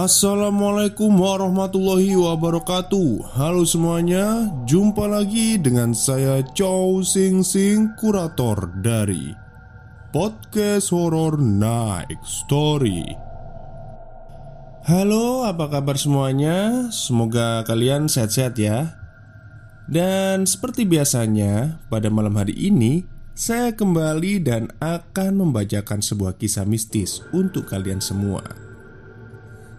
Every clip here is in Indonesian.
Assalamualaikum warahmatullahi wabarakatuh. Halo semuanya Jumpa lagi dengan saya Chow Sing Sing Kurator dari Podcast Horror Night Story. Halo apa kabar semuanya? Semoga kalian sehat-sehat ya. Dan seperti biasanya Pada malam hari ini Saya kembali dan akan membacakan sebuah kisah mistis Untuk kalian semua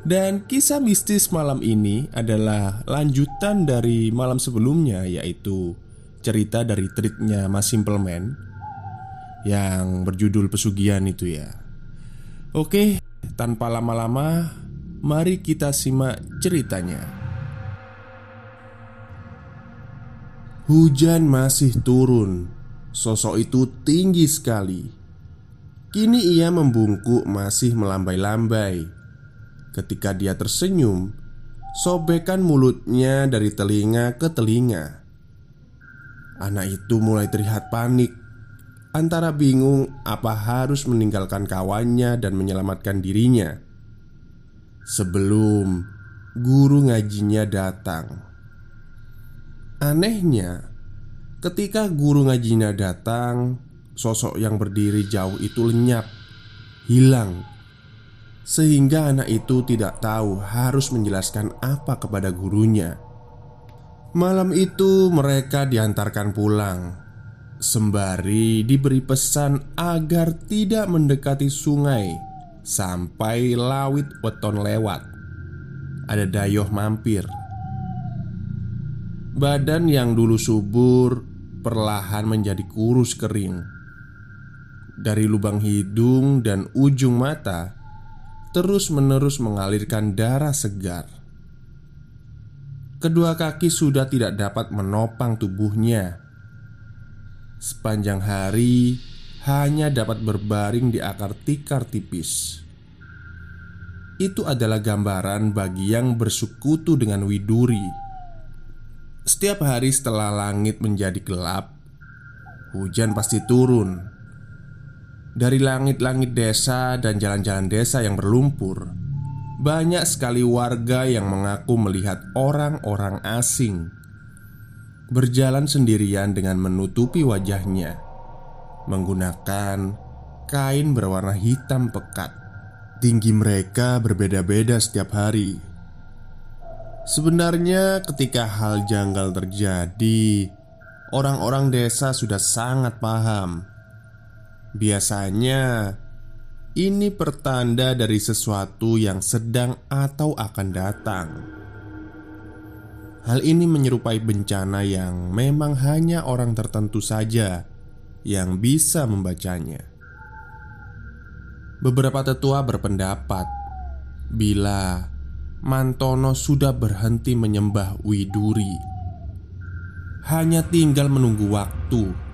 dan kisah mistis malam ini adalah lanjutan dari malam sebelumnya Yaitu cerita dari treatnya Mas Simple Man Yang berjudul pesugihan itu ya. Oke, tanpa lama-lama Mari kita simak ceritanya. Hujan masih turun. Sosok itu tinggi sekali. Kini ia membungkuk masih melambai-lambai Ketika dia tersenyum, sobekan mulutnya dari telinga ke telinga. Anak itu mulai terlihat panik, antara bingung apa harus meninggalkan kawannya dan menyelamatkan dirinya. Sebelum guru ngajinya datang, anehnya, ketika guru ngajinya datang, sosok yang berdiri jauh itu lenyap, hilang sehingga anak itu tidak tahu harus menjelaskan apa kepada gurunya. Malam itu mereka diantarkan pulang. Sembari diberi pesan agar tidak mendekati sungai Sampai lawit weton lewat Ada dayoh mampir. Badan yang dulu subur Perlahan menjadi kurus kering. Dari lubang hidung dan ujung mata terus-menerus mengalirkan darah segar. Kedua kaki sudah tidak dapat menopang tubuhnya. Sepanjang hari hanya dapat berbaring di akar tikar tipis. Itu adalah gambaran bagi yang bersekutu dengan Widuri. Setiap hari setelah langit menjadi gelap, hujan pasti turun dari langit-langit desa dan jalan-jalan desa yang berlumpur, banyak sekali warga yang mengaku melihat orang-orang asing berjalan sendirian dengan menutupi wajahnya menggunakan kain berwarna hitam pekat. Tinggi mereka berbeda-beda setiap hari. Sebenarnya, ketika hal janggal terjadi, orang-orang desa sudah sangat paham Biasanya ini pertanda dari sesuatu yang sedang atau akan datang. Hal ini menyerupai bencana yang memang hanya orang tertentu saja yang bisa membacanya. Beberapa tetua berpendapat bila Mantono sudah berhenti menyembah Widuri, hanya tinggal menunggu waktu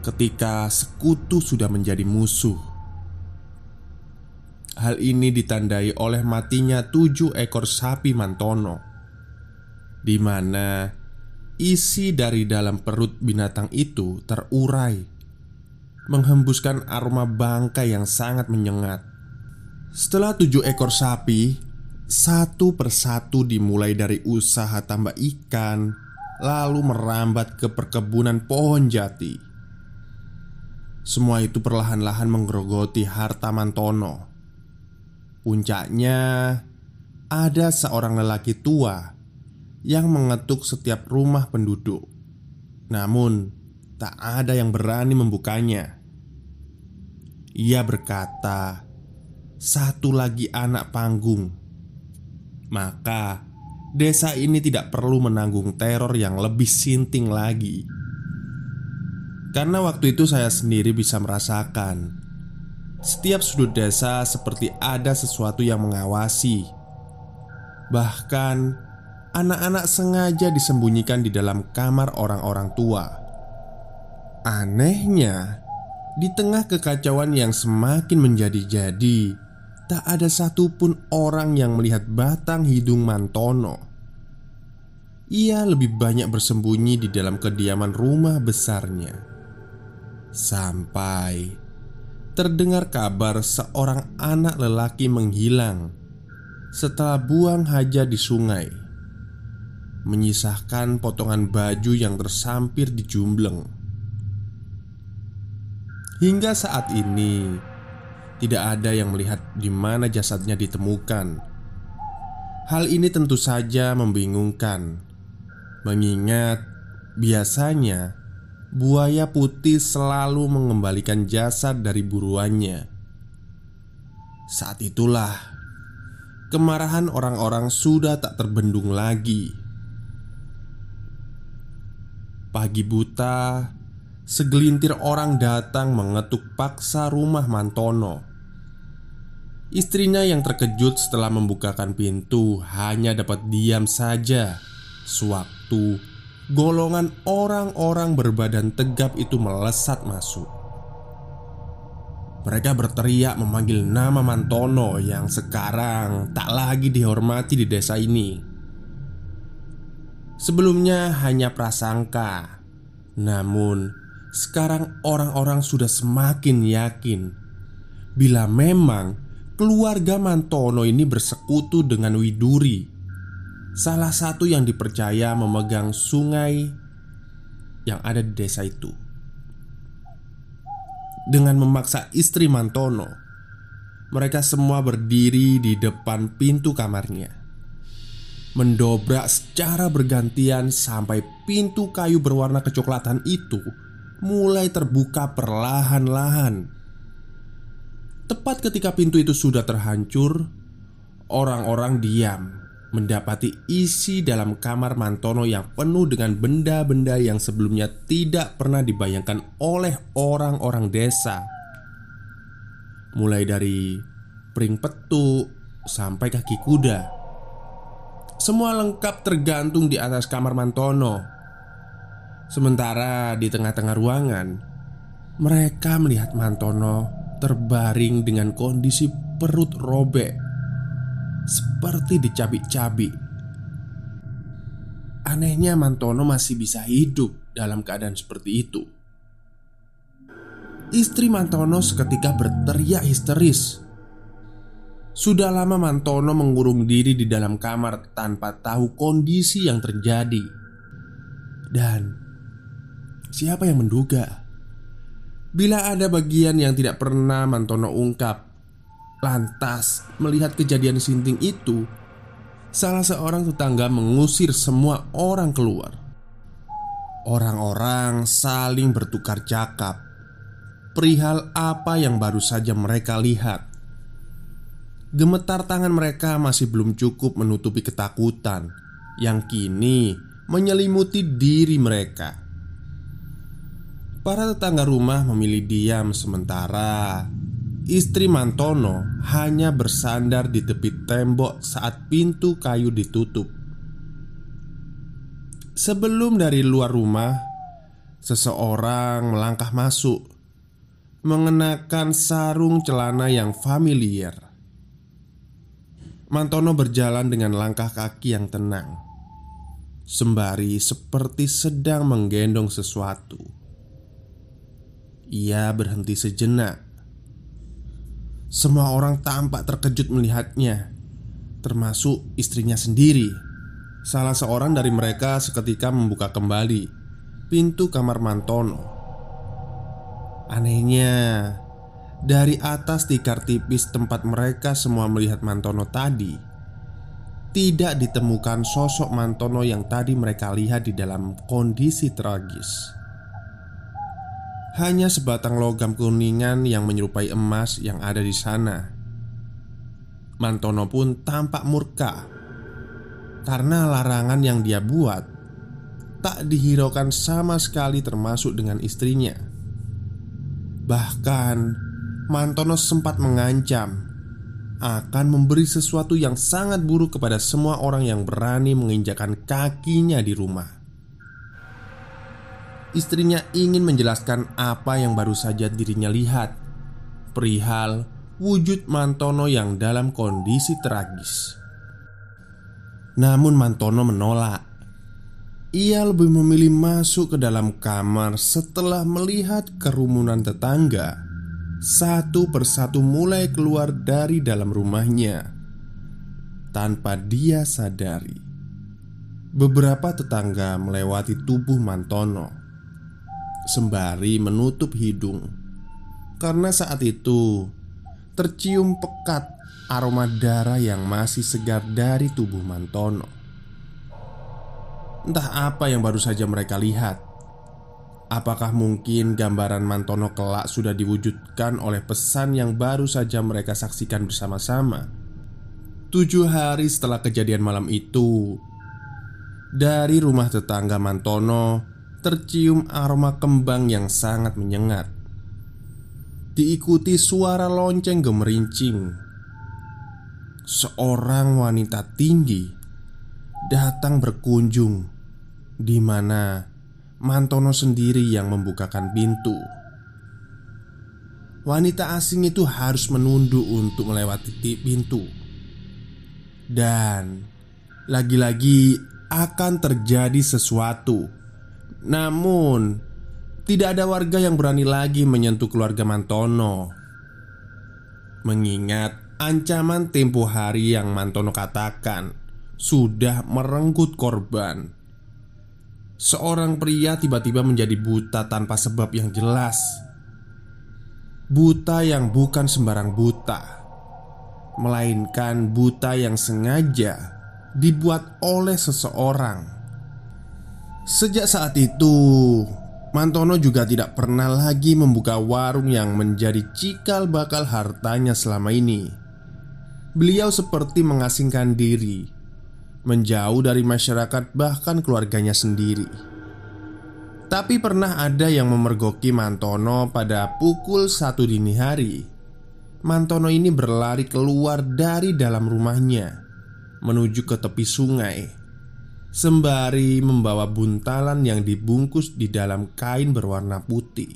ketika sekutu sudah menjadi musuh. Hal ini ditandai oleh matinya tujuh ekor sapi Mantono, di mana isi dari dalam perut binatang itu terurai, menghembuskan aroma bangkai yang sangat menyengat. Setelah tujuh ekor sapi, satu persatu dimulai dari usaha tambah ikan, lalu merambat ke perkebunan pohon jati. Semua itu perlahan-lahan menggerogoti harta Mantono. Puncaknya, ada seorang lelaki tua yang mengetuk setiap rumah penduduk. Namun, tak ada yang berani membukanya. Ia berkata, "Satu lagi anak panggung, maka desa ini tidak perlu menanggung teror yang lebih sinting lagi." Karena waktu itu saya sendiri bisa merasakan Setiap sudut desa seperti ada sesuatu yang mengawasi. Bahkan Anak-anak sengaja disembunyikan di dalam kamar orang-orang tua. Anehnya Di tengah kekacauan yang semakin menjadi-jadi Tak ada satupun orang yang melihat batang hidung Mantono. Ia lebih banyak bersembunyi di dalam kediaman rumah besarnya Sampai terdengar kabar seorang anak lelaki menghilang setelah buang hajat di sungai, menyisahkan potongan baju yang tersampir di jumbleng. Hingga saat ini, tidak ada yang melihat di mana jasadnya ditemukan. Hal ini tentu saja membingungkan, mengingat biasanya buaya putih selalu mengembalikan jasad dari buruannya. Saat itulah kemarahan orang-orang sudah tak terbendung lagi. Pagi buta, segelintir orang datang mengetuk paksa rumah Mantono. Istrinya yang terkejut setelah membukakan pintu hanya dapat diam saja sewaktu golongan orang-orang berbadan tegap itu melesat masuk. Mereka berteriak memanggil nama Mantono yang sekarang tak lagi dihormati di desa ini. Sebelumnya hanya prasangka, namun sekarang orang-orang sudah semakin yakin bila memang keluarga Mantono ini bersekutu dengan Widuri, salah satu yang dipercaya memegang sungai yang ada di desa itu. Dengan memaksa istri Mantono, mereka semua berdiri di depan pintu kamarnya, mendobrak secara bergantian sampai pintu kayu berwarna kecoklatan itu mulai terbuka perlahan-lahan. Tepat ketika pintu itu sudah terhancur, orang-orang diam mendapati isi dalam kamar Mantono yang penuh dengan benda-benda yang sebelumnya tidak pernah dibayangkan oleh orang-orang desa. Mulai dari pring petuk sampai kaki kuda. Semua lengkap tergantung di atas kamar Mantono. Sementara di tengah-tengah ruangan, mereka melihat Mantono terbaring dengan kondisi perut robek seperti dicabik-cabik. Anehnya Mantono masih bisa hidup dalam keadaan seperti itu. Istri Mantono seketika berteriak histeris. Sudah lama Mantono mengurung diri di dalam kamar tanpa tahu kondisi yang terjadi. Dan siapa yang menduga Bila ada bagian yang tidak pernah Mantono ungkap Lantas melihat kejadian sinting itu Salah seorang tetangga mengusir semua orang keluar. Orang-orang saling bertukar cakap Perihal apa yang baru saja mereka lihat? Gemetar tangan mereka masih belum cukup menutupi ketakutan Yang kini menyelimuti diri mereka. Para tetangga rumah memilih diam sementara Istri Mantono hanya bersandar di tepi tembok saat pintu kayu ditutup Sebelum dari luar rumah Seseorang melangkah masuk Mengenakan sarung celana yang familiar Mantono berjalan dengan langkah kaki yang tenang Sembari seperti sedang menggendong sesuatu ia berhenti sejenak. Semua orang tampak terkejut melihatnya, termasuk istrinya sendiri. Salah seorang dari mereka seketika membuka kembali pintu kamar Mantono. Anehnya, dari atas tikar tipis tempat mereka semua melihat Mantono tadi, tidak ditemukan sosok Mantono yang tadi mereka lihat di dalam kondisi tragis. Hanya sebatang logam kuningan yang menyerupai emas yang ada di sana. Mantono pun tampak murka karena larangan yang dia buat tak dihiraukan sama sekali, termasuk dengan istrinya. Bahkan, Mantono sempat mengancam akan memberi sesuatu yang sangat buruk kepada semua orang yang berani menginjakan kakinya di rumah. Istrinya ingin menjelaskan apa yang baru saja dirinya lihat. Perihal wujud Mantono yang dalam kondisi tragis. Namun Mantono menolak. Ia lebih memilih masuk ke dalam kamar setelah melihat kerumunan tetangga. Satu persatu mulai keluar dari dalam rumahnya. Tanpa dia sadari, beberapa tetangga melewati tubuh Mantono sembari menutup hidung karena saat itu tercium pekat aroma darah yang masih segar dari tubuh Mantono. Entah apa yang baru saja mereka lihat. Apakah mungkin gambaran Mantono kelak sudah diwujudkan oleh pesan yang baru saja mereka saksikan bersama-sama? Tujuh hari setelah kejadian malam itu Dari rumah tetangga Mantono Tercium aroma kembang yang sangat menyengat. Diikuti suara lonceng gemerincing. Seorang wanita tinggi Datang berkunjung di mana Mantono sendiri yang membukakan pintu. Wanita asing itu harus menunduk untuk melewati pintu. Dan lagi-lagi akan terjadi sesuatu. Namun, tidak ada warga yang berani lagi menyentuh keluarga Mantono. Mengingat ancaman tempo hari yang Mantono katakan sudah merenggut korban. Seorang pria tiba-tiba menjadi buta tanpa sebab yang jelas. Buta yang bukan sembarang buta melainkan buta yang sengaja dibuat oleh seseorang. Sejak saat itu, Mantono juga tidak pernah lagi membuka warung yang menjadi cikal bakal hartanya selama ini. Beliau seperti mengasingkan diri, menjauh dari masyarakat, bahkan keluarganya sendiri. Tapi pernah ada yang memergoki Mantono pada pukul satu dini hari Mantono ini berlari keluar dari dalam rumahnya menuju ke tepi sungai, sembari membawa buntalan yang dibungkus di dalam kain berwarna putih.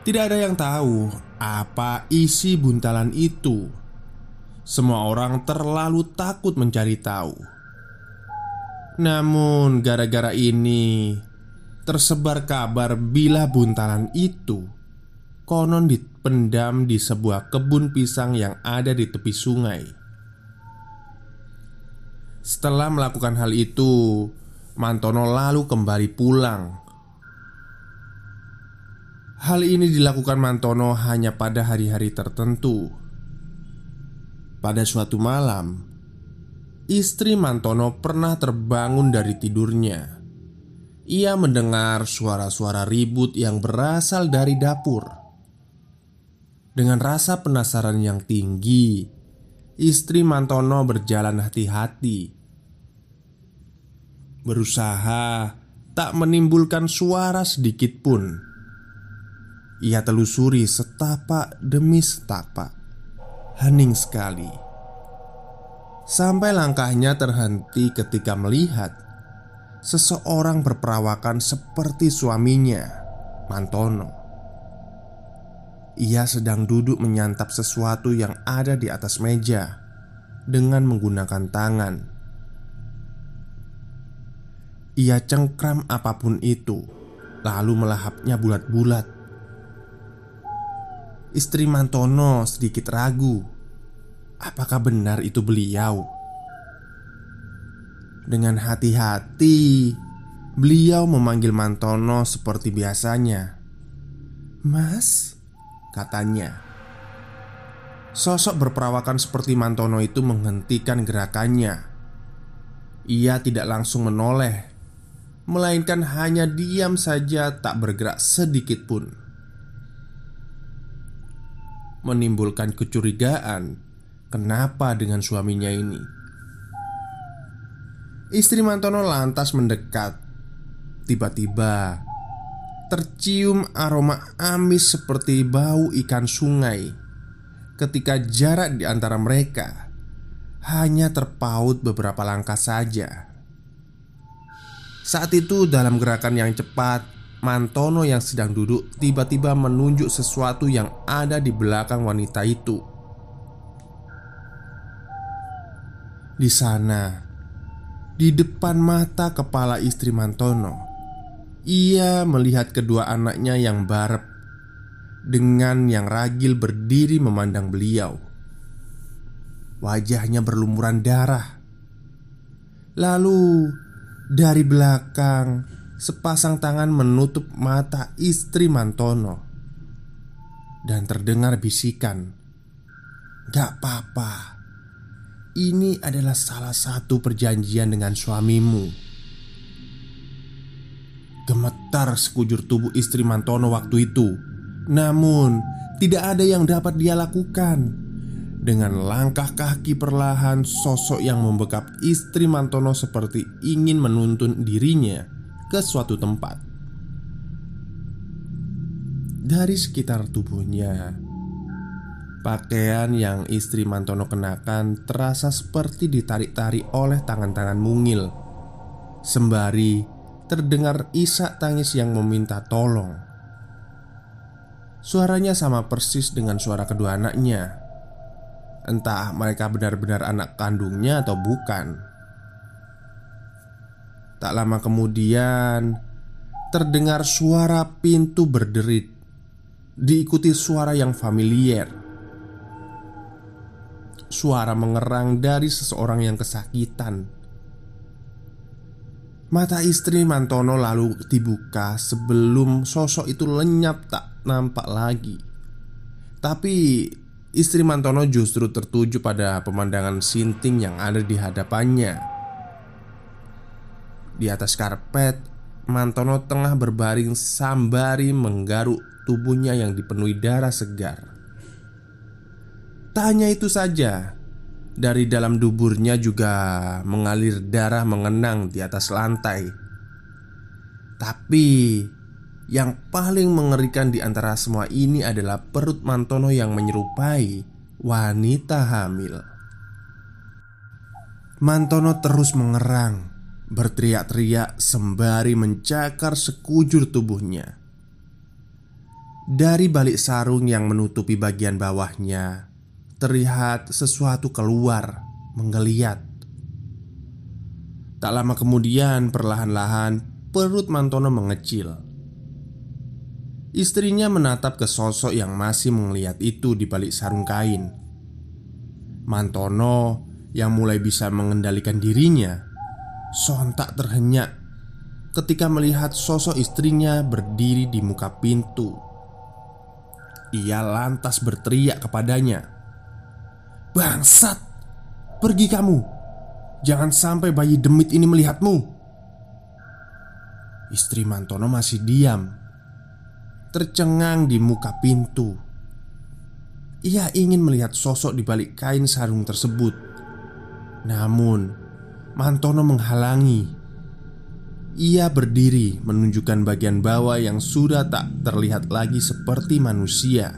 Tidak ada yang tahu apa isi buntalan itu. Semua orang terlalu takut mencari tahu. Namun, gara-gara ini tersebar kabar bila buntalan itu konon dipendam di sebuah kebun pisang yang ada di tepi sungai. Setelah melakukan hal itu, Mantono lalu kembali pulang. Hal ini dilakukan Mantono hanya pada hari-hari tertentu. Pada suatu malam, istri Mantono pernah terbangun dari tidurnya. Ia mendengar suara-suara ribut yang berasal dari dapur. Dengan rasa penasaran yang tinggi, istri Mantono berjalan hati-hati, berusaha tak menimbulkan suara sedikit pun. Ia telusuri setapak demi setapak, hening sekali. Sampai langkahnya terhenti ketika melihat seseorang berperawakan seperti suaminya, Mantono. Ia sedang duduk menyantap sesuatu yang ada di atas meja dengan menggunakan tangan. Ia cengkram apa pun itu, lalu melahapnya bulat-bulat. Istri Mantono sedikit ragu, apakah benar itu beliau? Dengan hati-hati, beliau memanggil Mantono seperti biasanya. "Mas." Katanya. Sosok berperawakan seperti Mantono itu menghentikan gerakannya. Ia tidak langsung menoleh, melainkan hanya diam saja, tak bergerak sedikit pun. Menimbulkan kecurigaan, kenapa dengan suaminya ini? Istri Mantono lantas mendekat. Tiba-tiba, tercium aroma amis seperti bau ikan sungai ketika jarak di antara mereka hanya terpaut beberapa langkah saja. Saat itu, dalam gerakan yang cepat, Mantono yang sedang duduk tiba-tiba menunjuk sesuatu yang ada di belakang wanita itu. Di sana, di depan mata kepala istri Mantono, ia melihat kedua anaknya yang barep dengan yang ragil berdiri memandang beliau. Wajahnya berlumuran darah. Lalu dari belakang sepasang tangan menutup mata istri Mantono dan terdengar bisikan, "Gak apa-apa, ini adalah salah satu perjanjian dengan suamimu." Gemetar sekujur tubuh istri Mantono waktu itu, namun tidak ada yang dapat dia lakukan. Dengan langkah kaki perlahan Sosok yang membekap istri Mantono seperti ingin menuntun dirinya ke suatu tempat. Dari sekitar tubuhnya Pakaian yang istri Mantono kenakan terasa seperti ditarik-tarik oleh tangan-tangan mungil. Sembari terdengar isak tangis yang meminta tolong. Suaranya sama persis dengan suara kedua anaknya. Entah mereka benar-benar anak kandungnya atau bukan. Tak lama kemudian Terdengar suara pintu berderit Diikuti suara yang familiar. Suara mengerang dari seseorang yang kesakitan Mata istri Mantono lalu dibuka sebelum sosok itu lenyap tak nampak lagi Tapi Istri Mantono justru tertuju pada pemandangan sinting yang ada di hadapannya. Di atas karpet, Mantono tengah berbaring sambari menggaruk tubuhnya yang dipenuhi darah segar. Tak hanya itu saja, dari dalam duburnya juga mengalir darah mengenang di atas lantai. Tapi yang paling mengerikan di antara semua ini adalah perut Mantono yang menyerupai wanita hamil. Mantono terus mengerang, berteriak-teriak sembari mencakar sekujur tubuhnya. Dari balik sarung yang menutupi bagian bawahnya, terlihat sesuatu keluar, menggeliat. Tak lama kemudian, perlahan-lahan perut Mantono mengecil Istrinya menatap ke sosok yang masih melihat itu di balik sarung kain. Mantono yang mulai bisa mengendalikan dirinya sontak terhenyak ketika melihat sosok istrinya berdiri di muka pintu. Ia lantas berteriak kepadanya, "Bangsat, pergi kamu! Jangan sampai bayi demit ini melihatmu!" Istri Mantono masih diam tercengang di muka pintu. Ia ingin melihat sosok di balik kain sarung tersebut. Namun, Mantono menghalangi. Ia berdiri menunjukkan bagian bawah yang sudah tak terlihat lagi seperti manusia.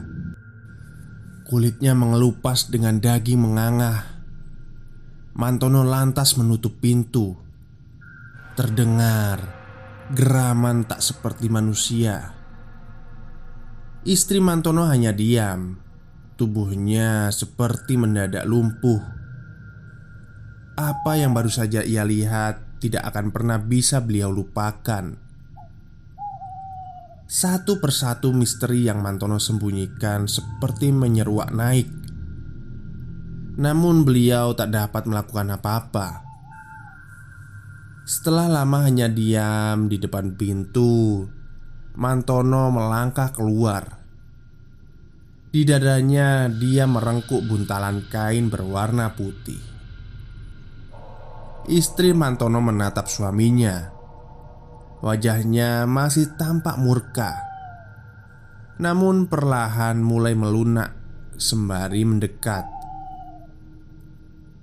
Kulitnya mengelupas dengan daging mengangah. Mantono lantas menutup pintu. Terdengar geraman tak seperti manusia. Istri Mantono hanya diam Tubuhnya seperti mendadak lumpuh Apa yang baru saja ia lihat Tidak akan pernah bisa beliau lupakan Satu persatu misteri yang Mantono sembunyikan Seperti menyeruak naik Namun beliau tak dapat melakukan apa-apa Setelah lama hanya diam di depan pintu Mantono melangkah keluar. Di dadanya dia merengkuk buntalan kain berwarna putih. Istri Mantono menatap suaminya. Wajahnya masih tampak murka. Namun perlahan mulai melunak sembari mendekat.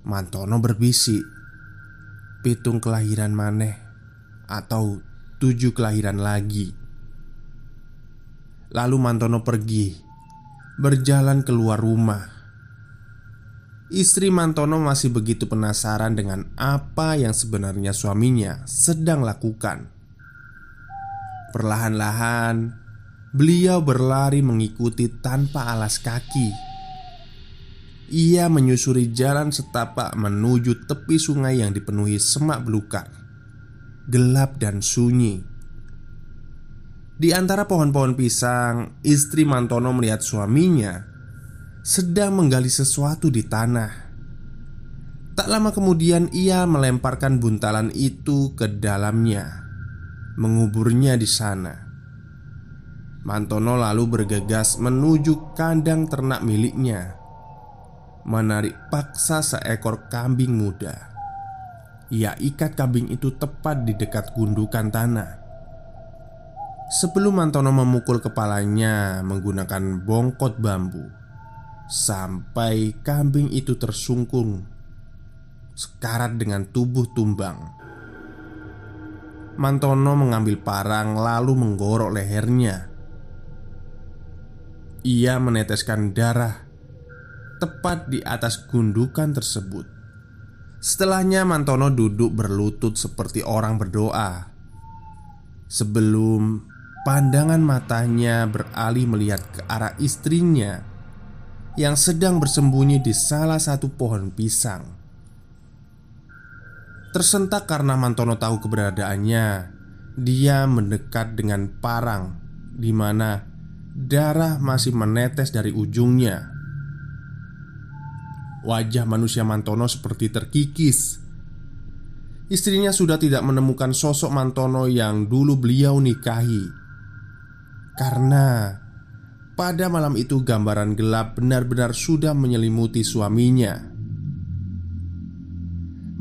Mantono berbisik, "Pitung kelahiran maneh atau tujuh kelahiran lagi?" Lalu Mantono pergi Berjalan keluar rumah Istri Mantono masih begitu penasaran dengan apa yang sebenarnya suaminya sedang lakukan Perlahan-lahan Beliau berlari mengikuti tanpa alas kaki. Ia menyusuri jalan setapak menuju tepi sungai yang dipenuhi semak belukar Gelap dan sunyi. Di antara pohon-pohon pisang, istri Mantono melihat suaminya sedang menggali sesuatu di tanah. Tak lama kemudian ia melemparkan buntalan itu ke dalamnya Menguburnya di sana. Mantono lalu bergegas menuju kandang ternak miliknya Menarik paksa seekor kambing muda. Ia ikat kambing itu tepat di dekat gundukan tanah. Sebelum Mantono memukul kepalanya menggunakan bongkot bambu Sampai kambing itu tersungkung Sekarat dengan tubuh tumbang Mantono mengambil parang lalu menggorok lehernya. Ia meneteskan darah Tepat di atas gundukan tersebut. Setelahnya Mantono duduk berlutut seperti orang berdoa. Sebelum Pandangan matanya beralih melihat ke arah istrinya yang sedang bersembunyi di salah satu pohon pisang. Tersentak karena Mantono tahu keberadaannya, dia mendekat dengan parang di mana darah masih menetes dari ujungnya. Wajah manusia Mantono seperti terkikis. Istrinya sudah tidak menemukan sosok Mantono yang dulu beliau nikahi karena pada malam itu gambaran gelap benar-benar sudah menyelimuti suaminya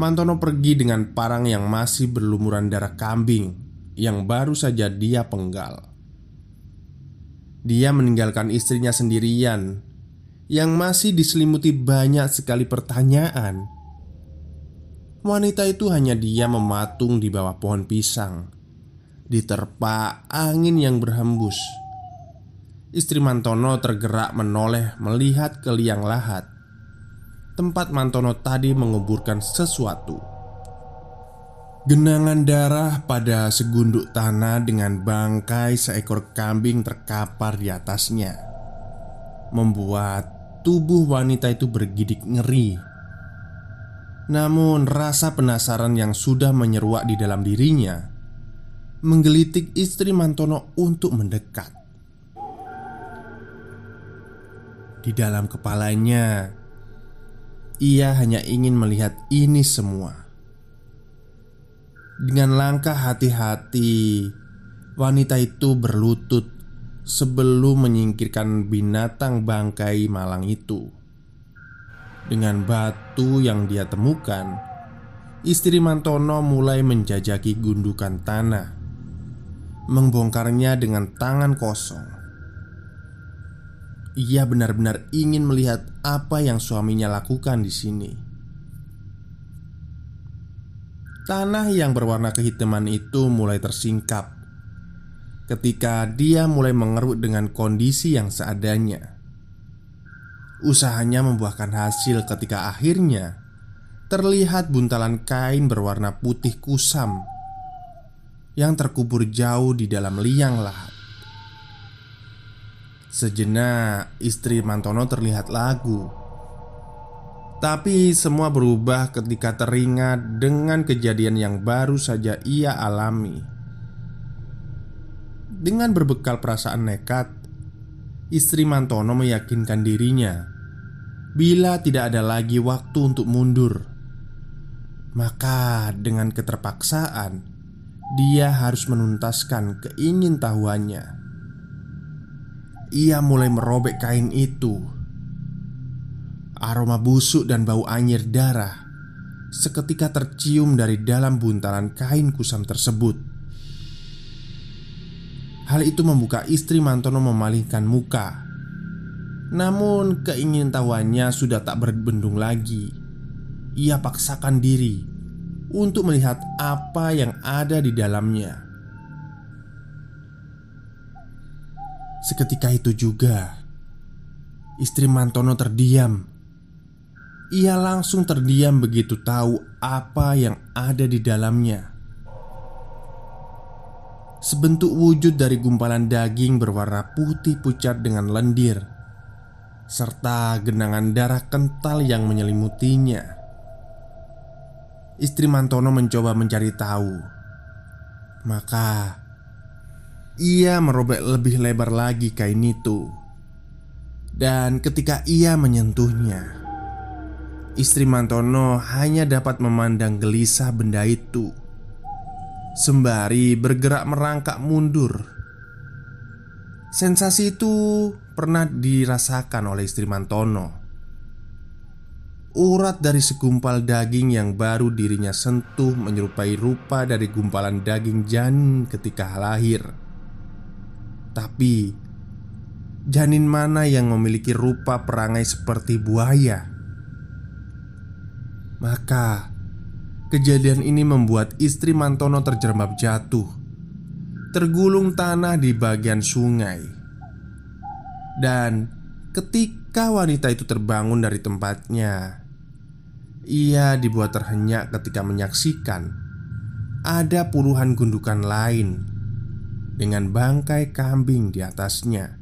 Mantono pergi dengan parang yang masih berlumuran darah kambing Yang baru saja dia penggal. Dia meninggalkan istrinya sendirian Yang masih diselimuti banyak sekali pertanyaan. Wanita itu hanya dia mematung di bawah pohon pisang Diterpa angin yang berhembus. Istri Mantono tergerak menoleh melihat ke liang lahat Tempat Mantono tadi menguburkan sesuatu. Genangan darah pada segunduk tanah dengan bangkai seekor kambing terkapar di atasnya. Membuat tubuh wanita itu bergidik ngeri. Namun rasa penasaran yang sudah menyeruak di dalam dirinya menggelitik istri Mantono untuk mendekat. Di dalam kepalanya, ia hanya ingin melihat ini semua. Dengan langkah hati-hati, wanita itu berlutut sebelum menyingkirkan binatang bangkai malang itu. Dengan batu yang dia temukan, istri Mantono mulai menjajaki gundukan tanah membongkarnya dengan tangan kosong. Ia benar-benar ingin melihat apa yang suaminya lakukan di sini. Tanah yang berwarna kehitaman itu mulai tersingkap ketika dia mulai mengeruk dengan kondisi yang seadanya. Usahanya membuahkan hasil ketika akhirnya terlihat buntalan kain berwarna putih kusam yang terkubur jauh di dalam liang lahat. Sejenak istri Mantono terlihat lagu Tapi semua berubah ketika teringat dengan kejadian yang baru saja ia alami Dengan berbekal perasaan nekat Istri Mantono meyakinkan dirinya Bila tidak ada lagi waktu untuk mundur Maka dengan keterpaksaan dia harus menuntaskan keingintahuannya. Ia mulai merobek kain itu. Aroma busuk dan bau anyir darah seketika tercium dari dalam buntalan kain kusam tersebut. Hal itu membuka istri Mantono memalingkan muka. Namun keingintahuannya sudah tak berbendung lagi. Ia paksakan diri untuk melihat apa yang ada di dalamnya. Seketika itu juga, istri Mantono terdiam. Ia langsung terdiam begitu tahu apa yang ada di dalamnya. Sebentuk wujud dari gumpalan daging berwarna putih pucat dengan lendir, serta genangan darah kental yang menyelimutinya. Istri Mantono mencoba mencari tahu Maka Ia merobek lebih lebar lagi kain itu. Dan ketika ia menyentuhnya Istri Mantono hanya dapat memandang gelisah benda itu. Sembari bergerak merangkak mundur. Sensasi itu pernah dirasakan oleh istri Mantono. Urat dari segumpal daging yang baru dirinya sentuh menyerupai rupa dari gumpalan daging janin ketika lahir. Tapi, janin mana yang memiliki rupa perangai seperti buaya? Maka, kejadian ini membuat istri Mantono terjerembab jatuh, tergulung tanah di bagian sungai, dan ketika wanita itu terbangun dari tempatnya, ia dibuat terhenyak ketika menyaksikan ada puluhan gundukan lain dengan bangkai kambing di atasnya.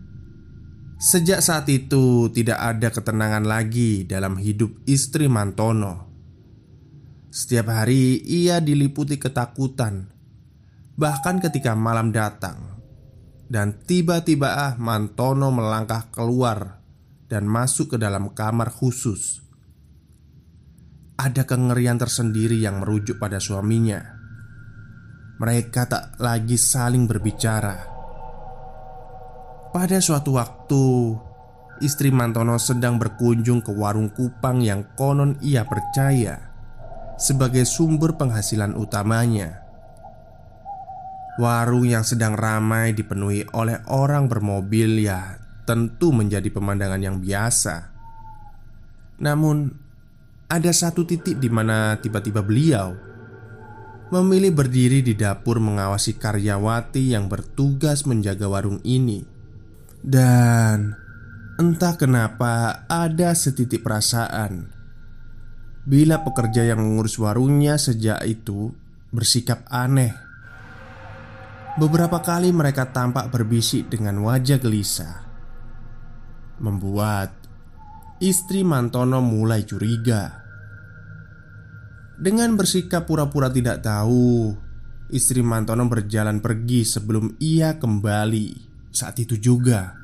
Sejak saat itu, tidak ada ketenangan lagi dalam hidup istri Mantono. Setiap hari ia diliputi ketakutan, bahkan ketika malam datang, dan tiba-tiba ah Mantono melangkah keluar dan masuk ke dalam kamar khusus ada kengerian tersendiri yang merujuk pada suaminya. Mereka tak lagi saling berbicara. Pada suatu waktu, istri Mantono sedang berkunjung ke warung kupang yang konon ia percaya sebagai sumber penghasilan utamanya. Warung yang sedang ramai dipenuhi oleh orang bermobil ya tentu menjadi pemandangan yang biasa. Namun ada satu titik di mana tiba-tiba beliau memilih berdiri di dapur mengawasi karyawati yang bertugas menjaga warung ini. Dan entah kenapa ada setitik perasaan bila pekerja yang mengurus warungnya sejak itu bersikap aneh. Beberapa kali mereka tampak berbisik dengan wajah gelisah, membuat istri Mantono mulai curiga. Dengan bersikap pura-pura tidak tahu, istri Mantono berjalan pergi sebelum ia kembali. Saat itu juga,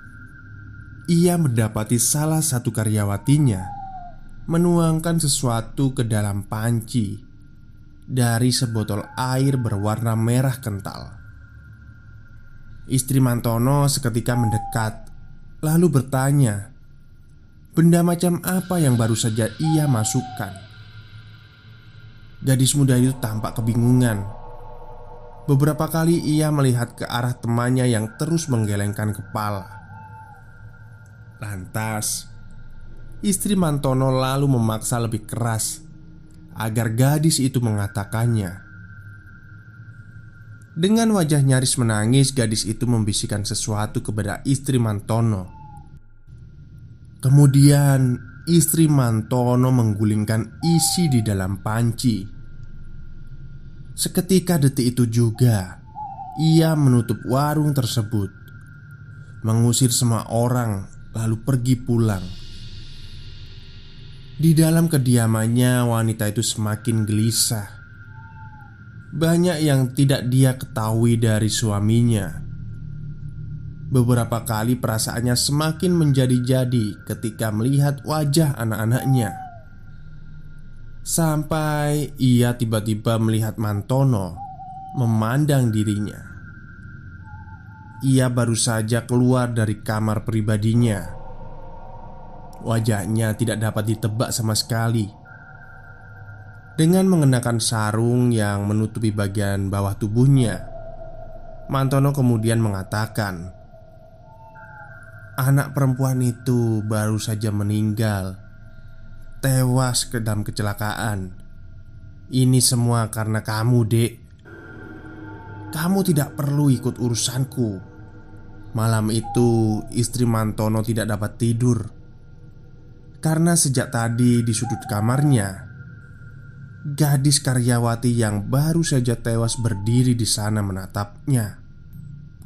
ia mendapati salah satu karyawatinya menuangkan sesuatu ke dalam panci dari sebotol air berwarna merah kental. Istri Mantono seketika mendekat, lalu bertanya, "Benda macam apa yang baru saja ia masukkan?" Gadis muda itu tampak kebingungan. Beberapa kali ia melihat ke arah temannya yang terus menggelengkan kepala. Lantas, istri Mantono lalu memaksa lebih keras agar gadis itu mengatakannya. Dengan wajah nyaris menangis, gadis itu membisikkan sesuatu kepada istri Mantono. Kemudian, istri Mantono menggulingkan isi di dalam panci. Seketika detik itu juga Ia menutup warung tersebut Mengusir semua orang Lalu pergi pulang. Di dalam kediamannya wanita itu semakin gelisah. Banyak yang tidak dia ketahui dari suaminya. Beberapa kali perasaannya semakin menjadi-jadi ketika melihat wajah anak-anaknya Sampai ia tiba-tiba melihat Mantono memandang dirinya. Ia baru saja keluar dari kamar pribadinya. Wajahnya tidak dapat ditebak sama sekali. Dengan mengenakan sarung yang menutupi bagian bawah tubuhnya, Mantono kemudian mengatakan, "Anak perempuan itu baru saja meninggal tewas ke dalam kecelakaan. Ini semua karena kamu, Dek. Kamu tidak perlu ikut urusanku. Malam itu, istri Mantono tidak dapat tidur karena sejak tadi di sudut kamarnya, gadis karyawati yang baru saja tewas berdiri di sana menatapnya.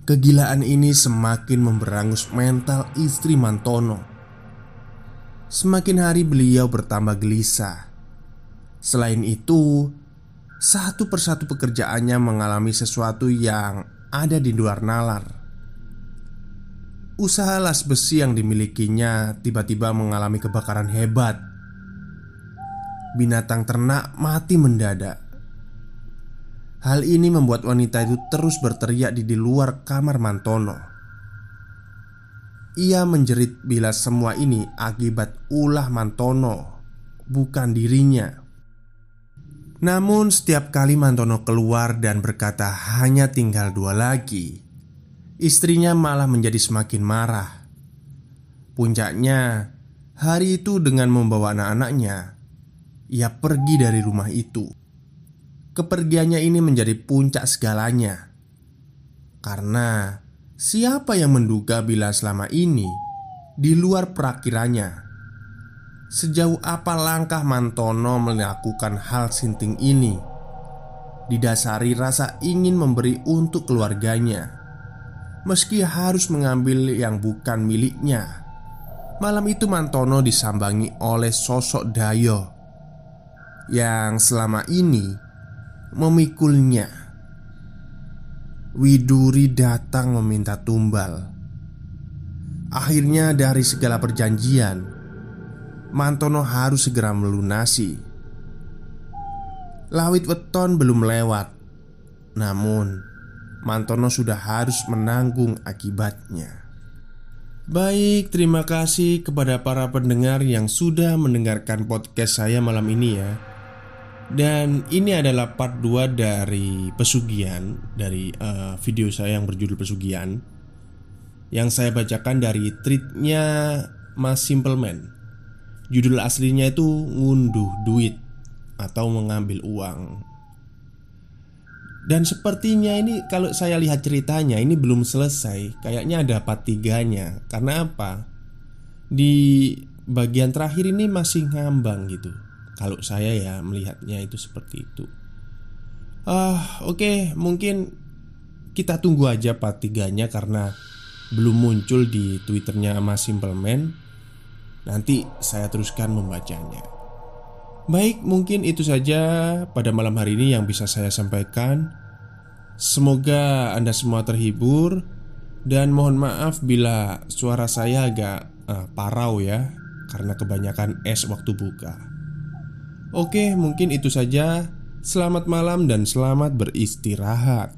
Kegilaan ini semakin memberangus mental istri Mantono Semakin hari beliau bertambah gelisah. Selain itu, satu persatu pekerjaannya mengalami sesuatu yang ada di luar nalar. Usaha las besi yang dimilikinya tiba-tiba mengalami kebakaran hebat. binatang ternak mati mendadak. Hal ini membuat wanita itu terus berteriak di, di luar kamar Mantono. Ia menjerit bila semua ini akibat ulah Mantono, bukan dirinya. Namun, setiap kali Mantono keluar dan berkata hanya tinggal dua lagi, istrinya malah menjadi semakin marah. Puncaknya, hari itu dengan membawa anak-anaknya, ia pergi dari rumah itu. Kepergiannya ini menjadi puncak segalanya, karena siapa yang menduga bila selama ini di luar perakirannya, sejauh apa langkah Mantono melakukan hal sinting ini, didasari rasa ingin memberi untuk keluarganya, meski harus mengambil yang bukan miliknya. Malam itu Mantono disambangi oleh sosok Dayo Yang selama ini memikulnya Widuri datang meminta tumbal. Akhirnya dari segala perjanjian Mantono harus segera melunasi. Lawit weton belum lewat. Namun Mantono sudah harus menanggung akibatnya. Baik, terima kasih kepada para pendengar yang sudah mendengarkan podcast saya malam ini ya Dan ini adalah part 2 dari pesugihan Dari uh, video saya yang berjudul pesugihan. Yang saya bacakan dari tweetnya Mas Simpleman Judul aslinya itu ngunduh duit Atau mengambil uang. Dan sepertinya ini kalau saya lihat ceritanya ini belum selesai. Kayaknya ada part tiganya. Karena apa? Di bagian terakhir ini masih ngambang gitu Kalau saya ya melihatnya itu seperti itu Ah oke okay, mungkin kita tunggu aja part tiganya Karena belum muncul di twitternya Mas Simpleman Nanti saya teruskan membacanya Baik, mungkin itu saja pada malam hari ini yang bisa saya sampaikan. Semoga Anda semua terhibur dan mohon maaf bila suara saya agak uh, parau ya karena kebanyakan es waktu buka. Oke, mungkin itu saja. Selamat malam dan selamat beristirahat.